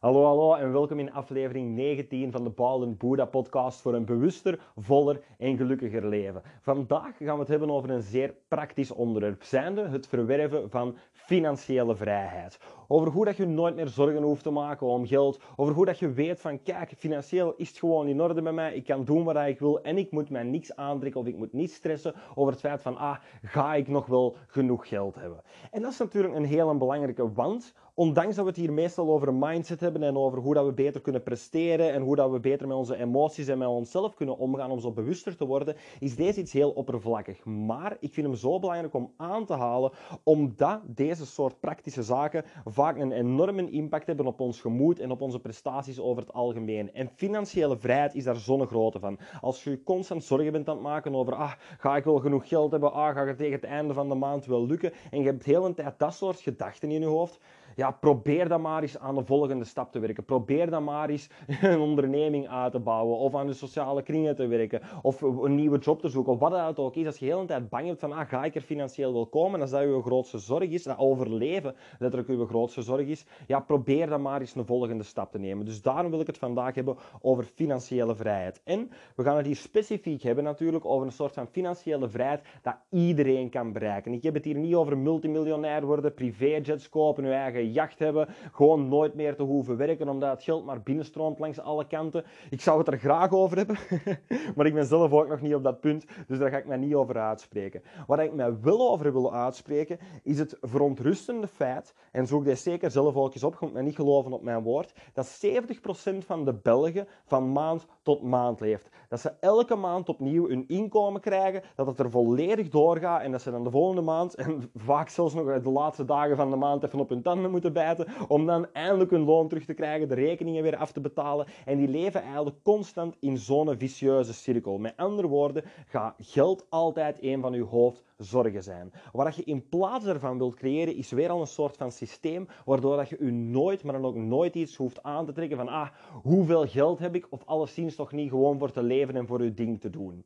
Hallo, hallo en welkom in aflevering 19 van de Paul en Buddha podcast voor een bewuster, voller en gelukkiger leven. Vandaag gaan we het hebben over een zeer praktisch onderwerp, zijnde het verwerven van financiële vrijheid. Over hoe dat je nooit meer zorgen hoeft te maken om geld. Over hoe dat je weet van, kijk, financieel is het gewoon in orde bij mij. Ik kan doen wat ik wil en ik moet mij niks aantrekken of ik moet niet stressen over het feit van, ah, ga ik nog wel genoeg geld hebben? En dat is natuurlijk een heel belangrijke, want ondanks dat we het hier meestal over een mindset hebben en over hoe dat we beter kunnen presteren en hoe dat we beter met onze emoties en met onszelf kunnen omgaan om zo bewuster te worden, is deze iets heel oppervlakkig. Maar ik vind hem zo belangrijk om aan te halen, omdat deze soort praktische zaken vaak een enorme impact hebben op ons gemoed en op onze prestaties over het algemeen. En financiële vrijheid is daar zo'n grote van. Als je constant zorgen bent aan het maken over, ah, ga ik wel genoeg geld hebben, ah, ga het tegen het einde van de maand wel lukken, en je hebt de hele tijd dat soort gedachten in je hoofd, ja, probeer dan maar eens aan de volgende stap te werken. Probeer dan maar eens een onderneming uit te bouwen, of aan de sociale kringen te werken, of een nieuwe job te zoeken, of wat dat ook is. Als je de hele tijd bang bent van, ah, ga ik er financieel wel komen, als dat je grootste zorg is, dat overleven letterlijk je grootste zorg is, ja, probeer dan maar eens een volgende stap te nemen. Dus daarom wil ik het vandaag hebben over financiële vrijheid. En we gaan het hier specifiek hebben natuurlijk over een soort van financiële vrijheid dat iedereen kan bereiken. Ik heb het hier niet over multimiljonair worden, privéjets kopen, je eigen jacht hebben, gewoon nooit meer te hoeven werken omdat het geld maar binnenstroomt langs alle kanten. Ik zou het er graag over hebben, maar ik ben zelf ook nog niet op dat punt, dus daar ga ik mij niet over uitspreken. Waar ik mij wel over wil uitspreken, is het verontrustende feit, en zoek dit zeker zelf ook eens op, je moet niet geloven op mijn woord, dat 70% van de Belgen van maand tot maand leeft. Dat ze elke maand opnieuw hun inkomen krijgen, dat het er volledig doorgaat en dat ze dan de volgende maand, en vaak zelfs nog de laatste dagen van de maand even op hun tanden moeten bijten, om dan eindelijk hun loon terug te krijgen, de rekeningen weer af te betalen. En die leven eigenlijk constant in zo'n vicieuze cirkel. Met andere woorden, gaat geld altijd een van uw hoofdzorgen zijn. Wat je in plaats daarvan wilt creëren, is weer al een soort van systeem, waardoor dat je u nooit, maar dan ook nooit iets hoeft aan te trekken van, ah, hoeveel geld heb ik, of alleszins toch niet gewoon voor te leven en voor uw ding te doen.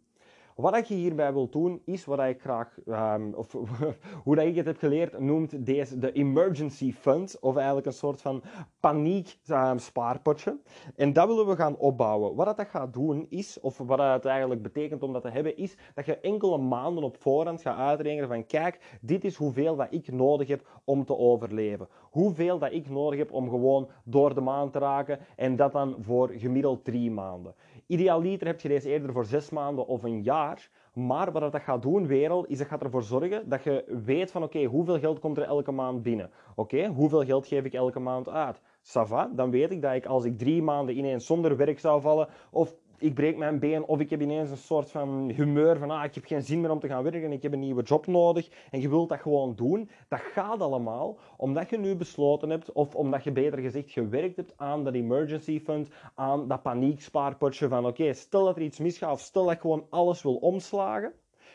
Wat je hierbij wil doen, is wat ik graag, um, of hoe dat ik het heb geleerd, noemt deze de emergency fund, of eigenlijk een soort van paniek um, spaarpotje. En dat willen we gaan opbouwen. Wat dat gaat doen is, of wat het eigenlijk betekent om dat te hebben, is dat je enkele maanden op voorhand gaat uitrekenen van kijk, dit is hoeveel dat ik nodig heb om te overleven. Hoeveel dat ik nodig heb om gewoon door de maand te raken en dat dan voor gemiddeld drie maanden. Idealiter heb je deze eerder voor zes maanden of een jaar. Maar wat dat gaat doen, wereld, is dat gaat ervoor zorgen dat je weet van oké, hoeveel geld komt er elke maand binnen? Oké, hoeveel geld geef ik elke maand uit? Sava, dan weet ik dat ik als ik drie maanden ineens zonder werk zou vallen, of ik breek mijn been of ik heb ineens een soort van humeur van ah, ik heb geen zin meer om te gaan werken en ik heb een nieuwe job nodig en je wilt dat gewoon doen. Dat gaat allemaal omdat je nu besloten hebt of omdat je beter gezegd gewerkt hebt aan dat emergency fund, aan dat paniekspaarpotje van oké, stel dat er iets misgaat of stel dat ik gewoon alles wil omslagen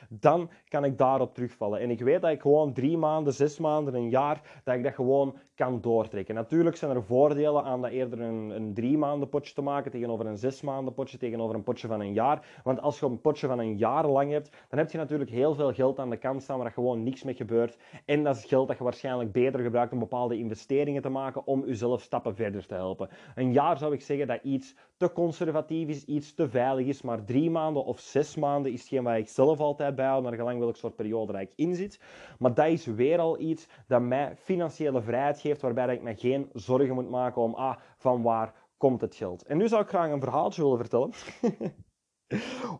dan kan ik daarop terugvallen. En ik weet dat ik gewoon drie maanden, zes maanden, een jaar, dat ik dat gewoon kan doortrekken. Natuurlijk zijn er voordelen aan dat eerder een, een drie maanden potje te maken tegenover een zes maanden potje, tegenover een potje van een jaar. Want als je een potje van een jaar lang hebt, dan heb je natuurlijk heel veel geld aan de kant staan waar gewoon niks mee gebeurt. En dat is geld dat je waarschijnlijk beter gebruikt om bepaalde investeringen te maken om jezelf stappen verder te helpen. Een jaar zou ik zeggen dat iets te conservatief is, iets te veilig is, maar drie maanden of zes maanden is hetgeen waar ik zelf altijd bijhoud, naar gelang welk soort periode dat ik in zit. Maar dat is weer al iets dat mij financiële vrijheid geeft, waarbij ik me geen zorgen moet maken om, ah, van waar komt het geld? En nu zou ik graag een verhaaltje willen vertellen.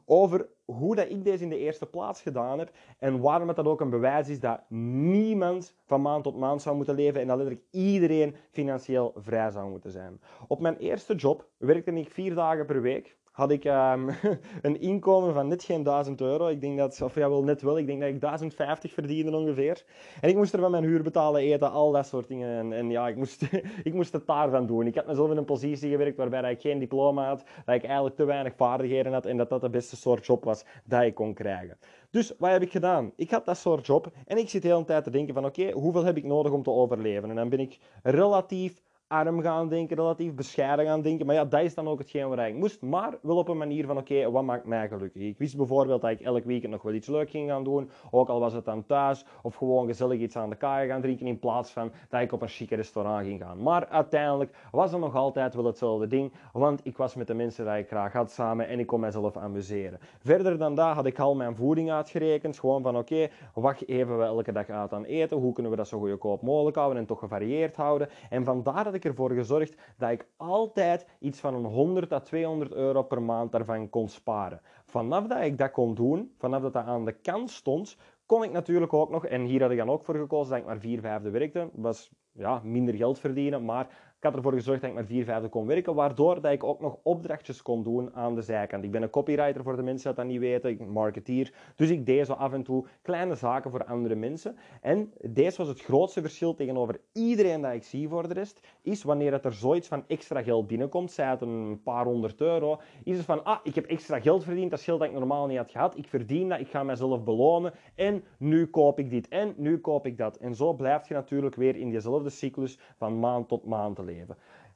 over hoe dat ik deze in de eerste plaats gedaan heb en waarom het dat ook een bewijs is dat niemand van maand tot maand zou moeten leven en dat letterlijk iedereen financieel vrij zou moeten zijn. Op mijn eerste job werkte ik vier dagen per week had ik um, een inkomen van net geen 1000 euro. Ik denk dat, of ja, wel net wel, ik denk dat ik 1050 verdiende ongeveer. En ik moest er van mijn huur betalen, eten, al dat soort dingen. En, en ja, ik moest, ik moest het daarvan doen. Ik had mezelf in een positie gewerkt waarbij ik geen diploma had, dat ik eigenlijk te weinig vaardigheden had en dat dat de beste soort job was dat ik kon krijgen. Dus wat heb ik gedaan? Ik had dat soort job en ik zit de hele tijd te denken van oké, hoeveel heb ik nodig om te overleven? En dan ben ik relatief arm gaan denken, relatief bescheiden gaan denken. Maar ja, dat is dan ook hetgeen waar ik moest. Maar wel op een manier van, oké, wat maakt mij gelukkig? Ik wist bijvoorbeeld dat ik elk weekend nog wel iets leuk ging gaan doen. Ook al was het dan thuis. Of gewoon gezellig iets aan de kaai gaan drinken. In plaats van dat ik op een chique restaurant ging gaan. Maar uiteindelijk was het nog altijd wel hetzelfde ding. Want ik was met de mensen die ik graag had samen. En ik kon mezelf amuseren. Verder dan dat had ik al mijn voeding uitgerekend. Gewoon van, oké, wat geven we elke dag uit aan eten? Hoe kunnen we dat zo goedkoop mogelijk houden en toch gevarieerd houden? En vandaar dat ik ervoor gezorgd dat ik altijd iets van een 100 à 200 euro per maand daarvan kon sparen. Vanaf dat ik dat kon doen, vanaf dat dat aan de kant stond, kon ik natuurlijk ook nog, en hier had ik dan ook voor gekozen dat ik maar vier vijfde werkte, was ja, minder geld verdienen, maar ik had ervoor gezorgd dat ik maar vier vijfde kon werken, waardoor dat ik ook nog opdrachtjes kon doen aan de zijkant. Ik ben een copywriter voor de mensen die dat niet weten, ik marketeer. Dus ik deed zo af en toe kleine zaken voor andere mensen. En deze was het grootste verschil tegenover iedereen dat ik zie voor de rest, is wanneer het er zoiets van extra geld binnenkomt, zij het een paar honderd euro, is het van, ah, ik heb extra geld verdiend, dat is geld dat ik normaal niet had gehad, ik verdien dat, ik ga mezelf belonen en nu koop ik dit en nu koop ik dat. En zo blijf je natuurlijk weer in diezelfde cyclus van maand tot maand te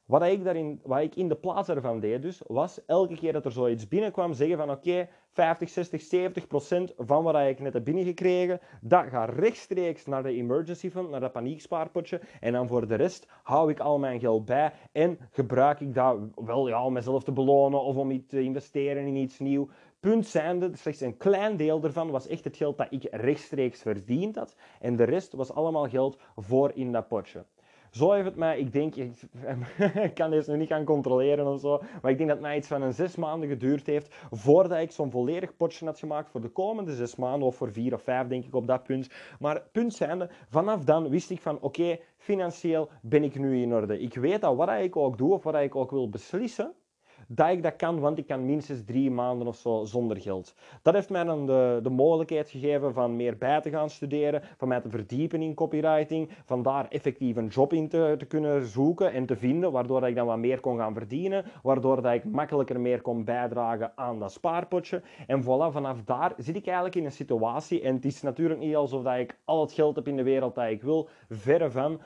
Wat ik, daarin, wat ik in de plaats daarvan deed dus, was elke keer dat er zoiets binnenkwam, zeggen van oké, 50, 60, 70 procent van wat ik net heb binnengekregen, dat gaat rechtstreeks naar de emergency fund, naar dat paniekspaarpotje. En dan voor de rest hou ik al mijn geld bij en gebruik ik dat wel ja, om mezelf te belonen of om iets te investeren in iets nieuws. Punt zijnde, slechts een klein deel daarvan was echt het geld dat ik rechtstreeks verdiend had. En de rest was allemaal geld voor in dat potje. Zo heeft het mij, ik denk, ik, kan deze nu niet gaan controleren of zo, maar ik denk dat het mij iets van een zes maanden geduurd heeft voordat ik zo'n volledig potje had gemaakt voor de komende zes maanden, of voor vier of vijf denk ik op dat punt. Maar punt zijnde, vanaf dan wist ik van oké, financieel ben ik nu in orde. Ik weet dat wat ik ook doe of wat ik ook wil beslissen, dat ik dat kan, want ik kan minstens drie maanden of zo zonder geld. Dat heeft mij dan de, de mogelijkheid gegeven van meer bij te gaan studeren, van mij te verdiepen in copywriting, van daar effectief een job in te, kunnen zoeken en te vinden, waardoor dat ik dan wat meer kon gaan verdienen, waardoor dat ik makkelijker meer kon bijdragen aan dat spaarpotje. En voilà, vanaf daar zit ik eigenlijk in een situatie, en het is natuurlijk niet alsof dat ik al het geld heb in de wereld dat ik wil, verre van,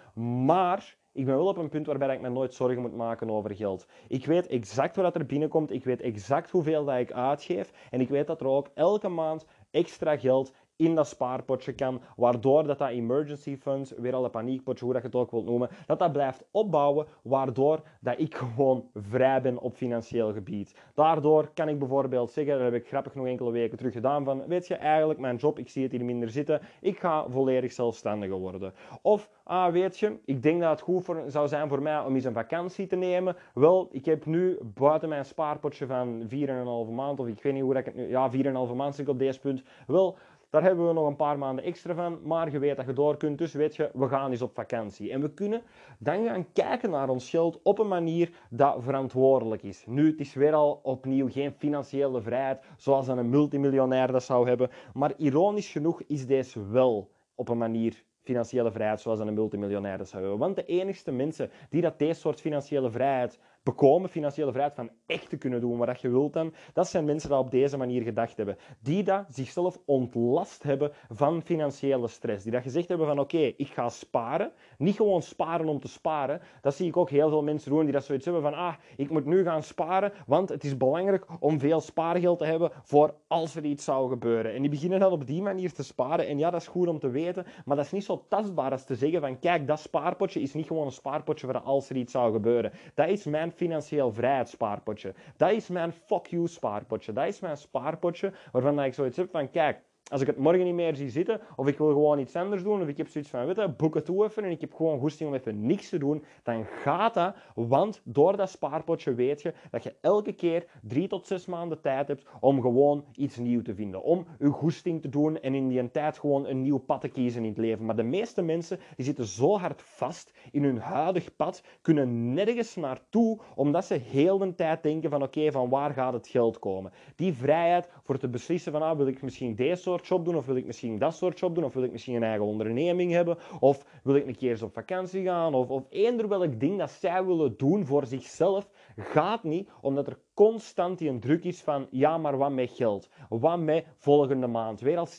maar ik ben wel op een punt waarbij ik me nooit zorgen moet maken over geld. Ik weet exact wat er binnenkomt, ik weet exact hoeveel dat ik uitgeef en ik weet dat er ook elke maand extra geld in dat spaarpotje kan, waardoor dat, dat emergency funds, weer al een paniekpotje, hoe dat je het ook wilt noemen, dat dat blijft opbouwen, waardoor dat ik gewoon vrij ben op financieel gebied. Daardoor kan ik bijvoorbeeld zeggen, dat heb ik grappig nog enkele weken terug gedaan, van weet je eigenlijk, mijn job, ik zie het hier minder zitten, ik ga volledig zelfstandiger worden. Of, ah weet je, ik denk dat het goed voor, zou zijn voor mij om eens een vakantie te nemen. Wel, ik heb nu buiten mijn spaarpotje van 4,5 maand, of ik weet niet hoe dat ik het nu, ja 4,5 maand zit ik op deze punt, wel daar hebben we nog een paar maanden extra van, maar je weet dat je door kunt, dus weet je, we gaan eens op vakantie. En we kunnen dan gaan kijken naar ons geld op een manier dat verantwoordelijk is. Nu, het is weer al opnieuw geen financiële vrijheid zoals een multimiljonair dat zou hebben, maar ironisch genoeg is deze wel op een manier financiële vrijheid zoals een multimiljonair dat zou hebben. Want de enigste mensen die dat deze soort financiële vrijheid bekomen, financiële vrijheid van echt te kunnen doen wat je wilt dan, dat zijn mensen die op deze manier gedacht hebben. Die dat zichzelf ontlast hebben van financiële stress. Die dat gezegd hebben van oké, ik ga sparen. Niet gewoon sparen om te sparen. Dat zie ik ook heel veel mensen doen die dat zoiets hebben van ah, ik moet nu gaan sparen, want het is belangrijk om veel spaargeld te hebben voor als er iets zou gebeuren. En die beginnen dan op die manier te sparen. En ja, dat is goed om te weten, maar dat is niet zo tastbaar als te zeggen van kijk, dat spaarpotje is niet gewoon een spaarpotje voor als er iets zou gebeuren. Dat is mijn financieel vrijheidsspaarpotje. Dat is mijn fuck you spaarpotje. Dat is mijn spaarpotje waarvan ik zoiets heb van, kijk, als ik het morgen niet meer zie zitten, of ik wil gewoon iets anders doen, of ik heb zoiets van, weet je, boek het toe en ik heb gewoon goesting om even niks te doen, dan gaat dat, want door dat spaarpotje weet je dat je elke keer drie tot zes maanden tijd hebt om gewoon iets nieuws te vinden, om je goesting te doen en in die tijd gewoon een nieuw pad te kiezen in het leven. Maar de meeste mensen die zitten zo hard vast in hun huidig pad, kunnen nergens naartoe, omdat ze heel de tijd denken van, oké, van waar gaat het geld komen? Die vrijheid voor te beslissen van, ah, wil ik misschien deze soort job doen? Of wil ik misschien dat soort job doen? Of wil ik misschien een eigen onderneming hebben? Of wil ik een keer eens op vakantie gaan? Of, of eender welk ding dat zij willen doen voor zichzelf, gaat niet omdat er constant die een druk is van ja, maar wat met geld? Wat met volgende maand? Weer al 70%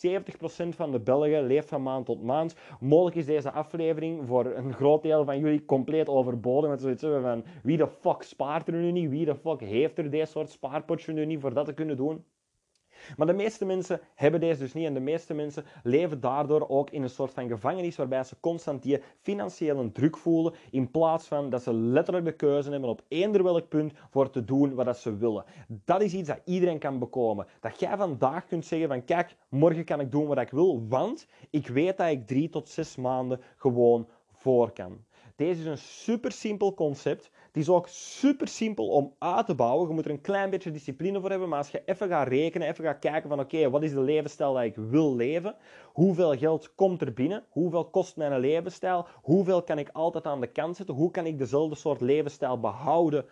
van de Belgen leeft van maand tot maand. Mogelijk is deze aflevering voor een groot deel van jullie compleet overbodig. Met zoiets van wie de fuck spaart er nu niet? Wie de fuck heeft er deze soort spaarpotje nu niet voor dat te kunnen doen? Maar de meeste mensen hebben deze dus niet en de meeste mensen leven daardoor ook in een soort van gevangenis waarbij ze constant die financiële druk voelen in plaats van dat ze letterlijk de keuze hebben op eender welk punt voor te doen wat ze willen. Dat is iets dat iedereen kan bekomen. Dat jij vandaag kunt zeggen van kijk, morgen kan ik doen wat ik wil, want ik weet dat ik drie tot zes maanden gewoon voor kan. Deze is een super simpel concept het is ook super simpel om uit te bouwen. Je moet er een klein beetje discipline voor hebben. Maar als je even gaat rekenen, even gaat kijken van oké, wat is de levensstijl dat ik wil leven? Hoeveel geld komt er binnen? Hoeveel kost mijn levensstijl? Hoeveel kan ik altijd aan de kant zetten? Hoe kan ik dezelfde soort levensstijl behouden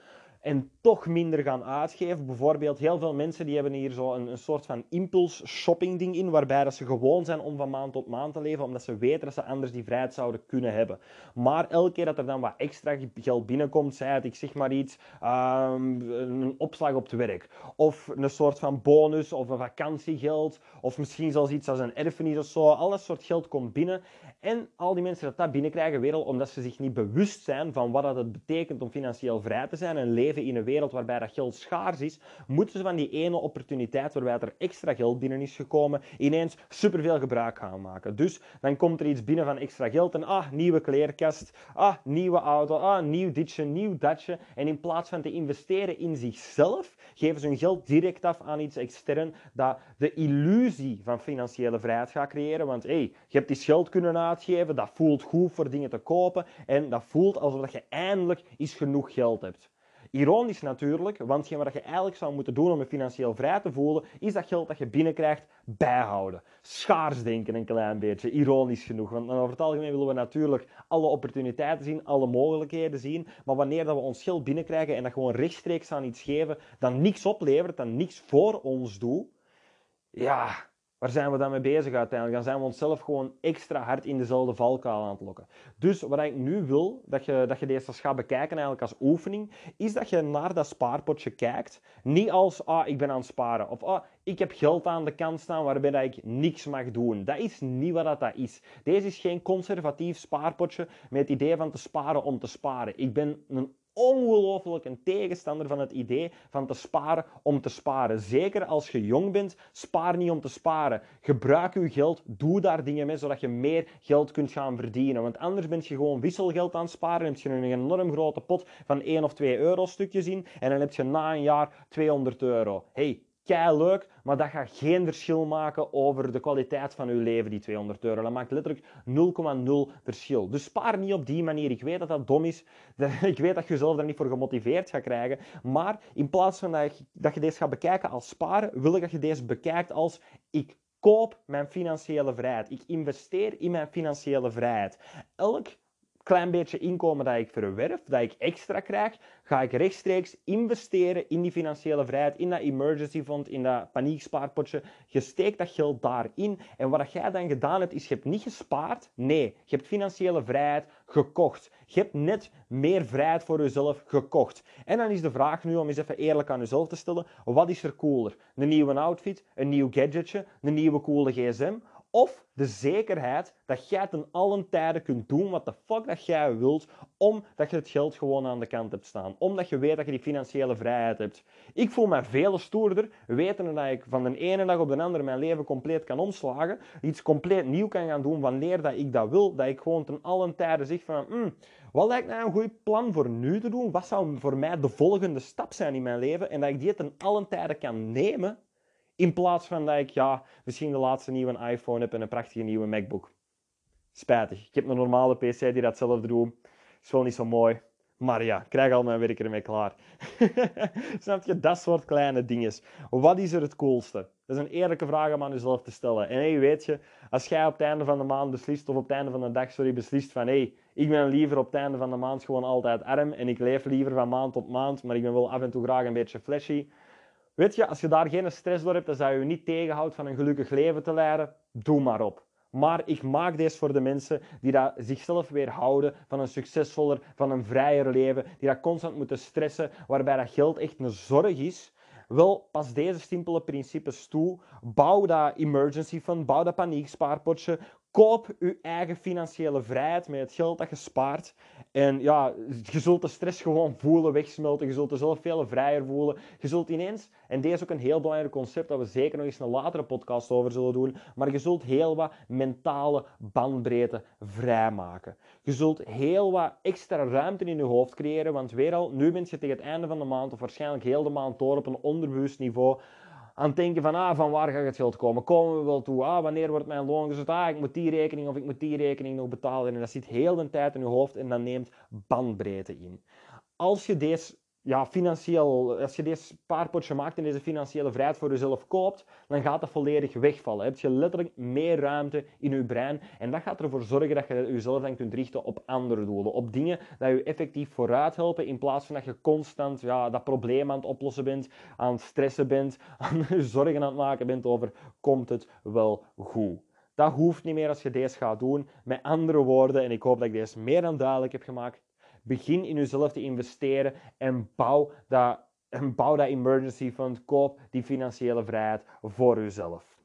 en toch minder gaan uitgeven. Bijvoorbeeld, heel veel mensen die hebben hier zo een, een soort van impuls shopping ding in, waarbij dat ze gewoon zijn om van maand tot maand te leven, omdat ze weten dat ze anders die vrijheid zouden kunnen hebben. Maar elke keer dat er dan wat extra geld binnenkomt, zei het, ik zeg maar iets, um, een opslag op het werk, of een soort van bonus, of een vakantiegeld, of misschien zelfs iets als een erfenis of zo, al dat soort geld komt binnen. En al die mensen dat dat binnenkrijgen, weer omdat ze zich niet bewust zijn van wat dat het betekent om financieel vrij te zijn en leven in een wereld waarbij dat geld schaars is, moeten ze van die ene opportuniteit waarbij er extra geld binnen is gekomen, ineens superveel gebruik gaan maken. Dus dan komt er iets binnen van extra geld en ah, nieuwe kleerkast, ah, nieuwe auto, ah, nieuw ditje, nieuw datje. En in plaats van te investeren in zichzelf, geven ze hun geld direct af aan iets extern dat de illusie van financiële vrijheid gaat creëren. Want hey, je hebt die geld kunnen uitgeven, dat voelt goed voor dingen te kopen en dat voelt alsof je eindelijk eens genoeg geld hebt. Ironisch natuurlijk, want wat je eigenlijk zou moeten doen om je financieel vrij te voelen, is dat geld dat je binnenkrijgt bijhouden. Schaars denken een klein beetje, ironisch genoeg. Want over het algemeen willen we natuurlijk alle opportuniteiten zien, alle mogelijkheden zien. Maar wanneer dat we ons geld binnenkrijgen en dat gewoon rechtstreeks aan iets geven, dat niks oplevert, dat niks voor ons doet, ja, Waar zijn we dan mee bezig uiteindelijk? Dan zijn we onszelf gewoon extra hard in dezelfde valkuil aan het lokken. Dus wat ik nu wil, dat je, dat je deze gaat bekijken eigenlijk als oefening, is dat je naar dat spaarpotje kijkt. Niet als, ah, ik ben aan het sparen. Of, ah, ik heb geld aan de kant staan waarbij dat ik niks mag doen. Dat is niet wat dat is. Deze is geen conservatief spaarpotje met het idee van te sparen om te sparen. Ik ben een ongelooflijk een tegenstander van het idee van te sparen om te sparen. Zeker als je jong bent, spaar niet om te sparen. Gebruik je geld, doe daar dingen mee, zodat je meer geld kunt gaan verdienen. Want anders ben je gewoon wisselgeld aan het sparen, heb je een enorm grote pot van 1 of 2 euro stukjes in en dan heb je na een jaar 200 euro. Hey, kei leuk, maar dat gaat geen verschil maken over de kwaliteit van uw leven, die 200 euro. Dat maakt letterlijk 0,0 verschil. Dus spaar niet op die manier. Ik weet dat dat dom is. Ik weet dat je jezelf daar niet voor gemotiveerd gaat krijgen. Maar in plaats van dat je, dat je deze gaat bekijken als sparen, wil ik dat je deze bekijkt als ik koop mijn financiële vrijheid. Ik investeer in mijn financiële vrijheid. Elk klein beetje inkomen dat ik verwerf, dat ik extra krijg, ga ik rechtstreeks investeren in die financiële vrijheid, in dat emergency fund, in dat paniekspaarpotje. Je steekt dat geld daarin. En wat jij dan gedaan hebt, is je hebt niet gespaard. Nee, je hebt financiële vrijheid gekocht. Je hebt net meer vrijheid voor jezelf gekocht. En dan is de vraag nu om eens even eerlijk aan jezelf te stellen, wat is er cooler? Een nieuwe outfit, een nieuw gadgetje, een nieuwe coole gsm? Of de zekerheid dat jij ten allen tijde kunt doen wat de fuck dat jij wilt, omdat je het geld gewoon aan de kant hebt staan. Omdat je weet dat je die financiële vrijheid hebt. Ik voel me veel stoerder, wetende dat ik van de ene dag op de andere mijn leven compleet kan omslagen, iets compleet nieuw kan gaan doen wanneer dat ik dat wil, dat ik gewoon ten allen tijde zeg van, mm, wat lijkt mij een goed plan voor nu te doen? Wat zou voor mij de volgende stap zijn in mijn leven? En dat ik die ten allen tijde kan nemen in plaats van dat ik ja, misschien de laatste nieuwe iPhone heb en een prachtige nieuwe MacBook. Spijtig. Ik heb een normale PC die datzelfde doet. Is wel niet zo mooi. Maar ja, krijg al mijn werk ermee klaar. Snap je? Dat soort kleine dingen. Wat is er het coolste? Dat is een eerlijke vraag om aan jezelf te stellen. En hey, weet je, als jij op het einde van de maand beslist, of op het einde van de dag, sorry, beslist van hey, ik ben liever op het einde van de maand gewoon altijd arm en ik leef liever van maand tot maand, maar ik ben wel af en toe graag een beetje flashy Weet je, als je daar geen stress door hebt, dat je je niet tegenhoudt van een gelukkig leven te leiden, doe maar op. Maar ik maak deze voor de mensen die dat zichzelf weerhouden van een succesvoller, van een vrijer leven, die dat constant moeten stressen, waarbij dat geld echt een zorg is. Wel, pas deze simpele principes toe. Bouw dat emergency fund, bouw dat paniekspaarpotje. Koop je eigen financiële vrijheid met het geld dat je spaart. En ja, je zult de stress gewoon voelen, wegsmelten. Je zult jezelf veel vrijer voelen. Je zult ineens, en deze is ook een heel belangrijk concept dat we zeker nog eens een latere podcast over zullen doen, maar je zult heel wat mentale bandbreedte vrijmaken. Je zult heel wat extra ruimte in je hoofd creëren, want weer al, nu ben je tegen het einde van de maand, of waarschijnlijk heel de maand door op een onderbewust niveau, aan het denken van, ah, van waar gaat het geld komen? Komen we wel toe? Ah, wanneer wordt mijn loon gezet? Ah, ik moet die rekening of ik moet die rekening nog betalen. En dat zit heel de tijd in je hoofd en dat neemt bandbreedte in. Als je deze ja, financieel, als je deze spaarpotje maakt en deze financiële vrijheid voor jezelf koopt, dan gaat dat volledig wegvallen. Heb je letterlijk meer ruimte in je brein en dat gaat ervoor zorgen dat je jezelf dan kunt richten op andere doelen, op dingen dat je effectief vooruit helpen, in plaats van dat je constant ja, dat probleem aan het oplossen bent, aan het stressen bent, aan zorgen aan het maken bent over komt het wel goed. Dat hoeft niet meer als je deze gaat doen. Met andere woorden, en ik hoop dat ik deze meer dan duidelijk heb gemaakt, Begin in jezelf te investeren en bouw dat, en bouw dat emergency fund. Koop die financiële vrijheid voor jezelf.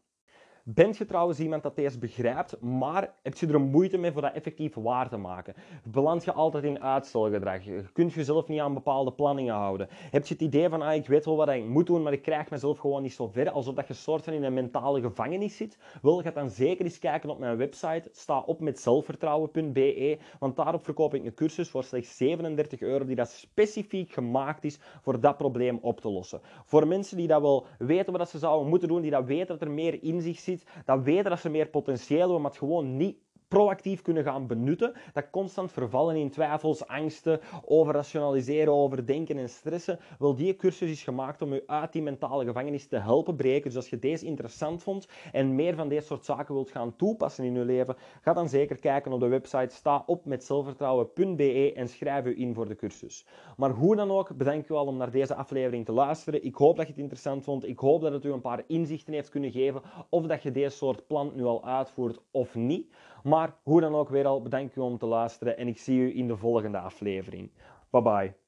Bent je trouwens iemand dat deze begrijpt, maar heb je er moeite mee voor dat effectief waar te maken? Beland je altijd in uitstelgedrag? Je kunt jezelf niet aan bepaalde planningen houden? Heb je het idee van, ah, ik weet wel wat ik moet doen, maar ik krijg mezelf gewoon niet zo ver, alsof dat je soort van in een mentale gevangenis zit? Wil je dan zeker eens kijken op mijn website, sta op met zelfvertrouwen.be, want daarop verkoop ik een cursus voor slechts 37 euro, die dat specifiek gemaakt is voor dat probleem op te lossen. Voor mensen die dat wel weten wat ze zouden moeten doen, die dat weten dat er meer inzicht zit, dat weten dat ze meer potentieel hebben, maar het gewoon niet proactief kunnen gaan benutten, dat constant vervallen in twijfels, angsten, overrationaliseren, overdenken en stressen, wel die cursus is gemaakt om je uit die mentale gevangenis te helpen breken. Dus als je deze interessant vond en meer van deze soort zaken wilt gaan toepassen in je leven, ga dan zeker kijken op de website sta op met zelfvertrouwen.be en schrijf je in voor de cursus. Maar hoe dan ook, bedank je wel om naar deze aflevering te luisteren. Ik hoop dat je het interessant vond. Ik hoop dat het u een paar inzichten heeft kunnen geven of dat je deze soort plan nu al uitvoert of niet. Maar hoe dan ook weer al, bedankt u om te luisteren en ik zie u in de volgende aflevering. Bye bye.